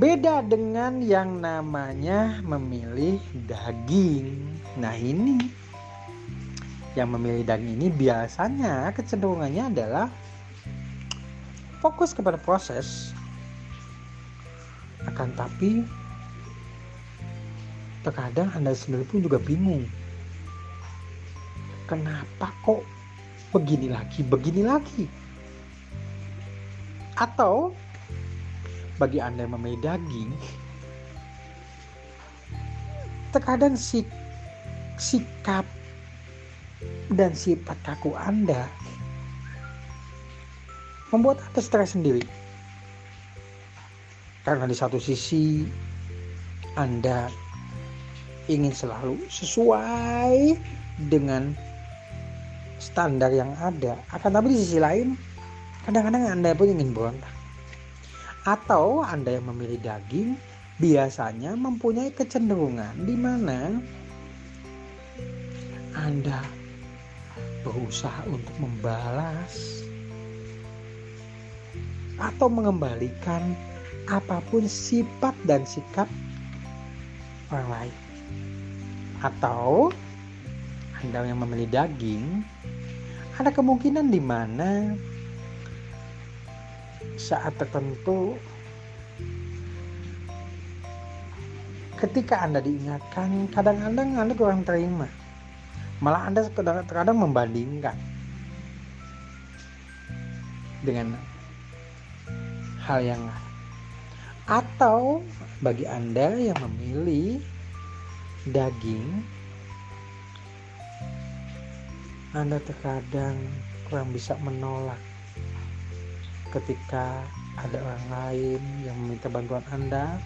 Beda dengan yang namanya memilih daging. Nah, ini. Yang memilih daging ini biasanya kecenderungannya adalah fokus kepada proses. Akan tapi terkadang Anda sendiri pun juga bingung. Kenapa kok begini lagi begini lagi? Atau bagi Anda yang memilih daging terkadang sik sikap dan sifat kaku Anda membuat Anda stres sendiri. Karena di satu sisi Anda ingin selalu sesuai dengan standar yang ada. Akan tapi di sisi lain kadang-kadang Anda pun ingin berontak. Atau Anda yang memilih daging biasanya mempunyai kecenderungan di mana Anda berusaha untuk membalas atau mengembalikan apa pun sifat dan sikap orang lain. Atau Anda yang memilih daging, ada kemungkinan di mana saat tertentu ketika Anda diingatkan, kadang-kadang Anda kurang terima. Malah Anda terkadang membandingkan dengan hal yang lain. Atau bagi Anda yang memilih daging, Anda terkadang kurang bisa menolak ketika ada orang lain yang meminta bantuan Anda.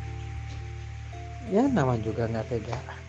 Ya, nama juga nggak tega.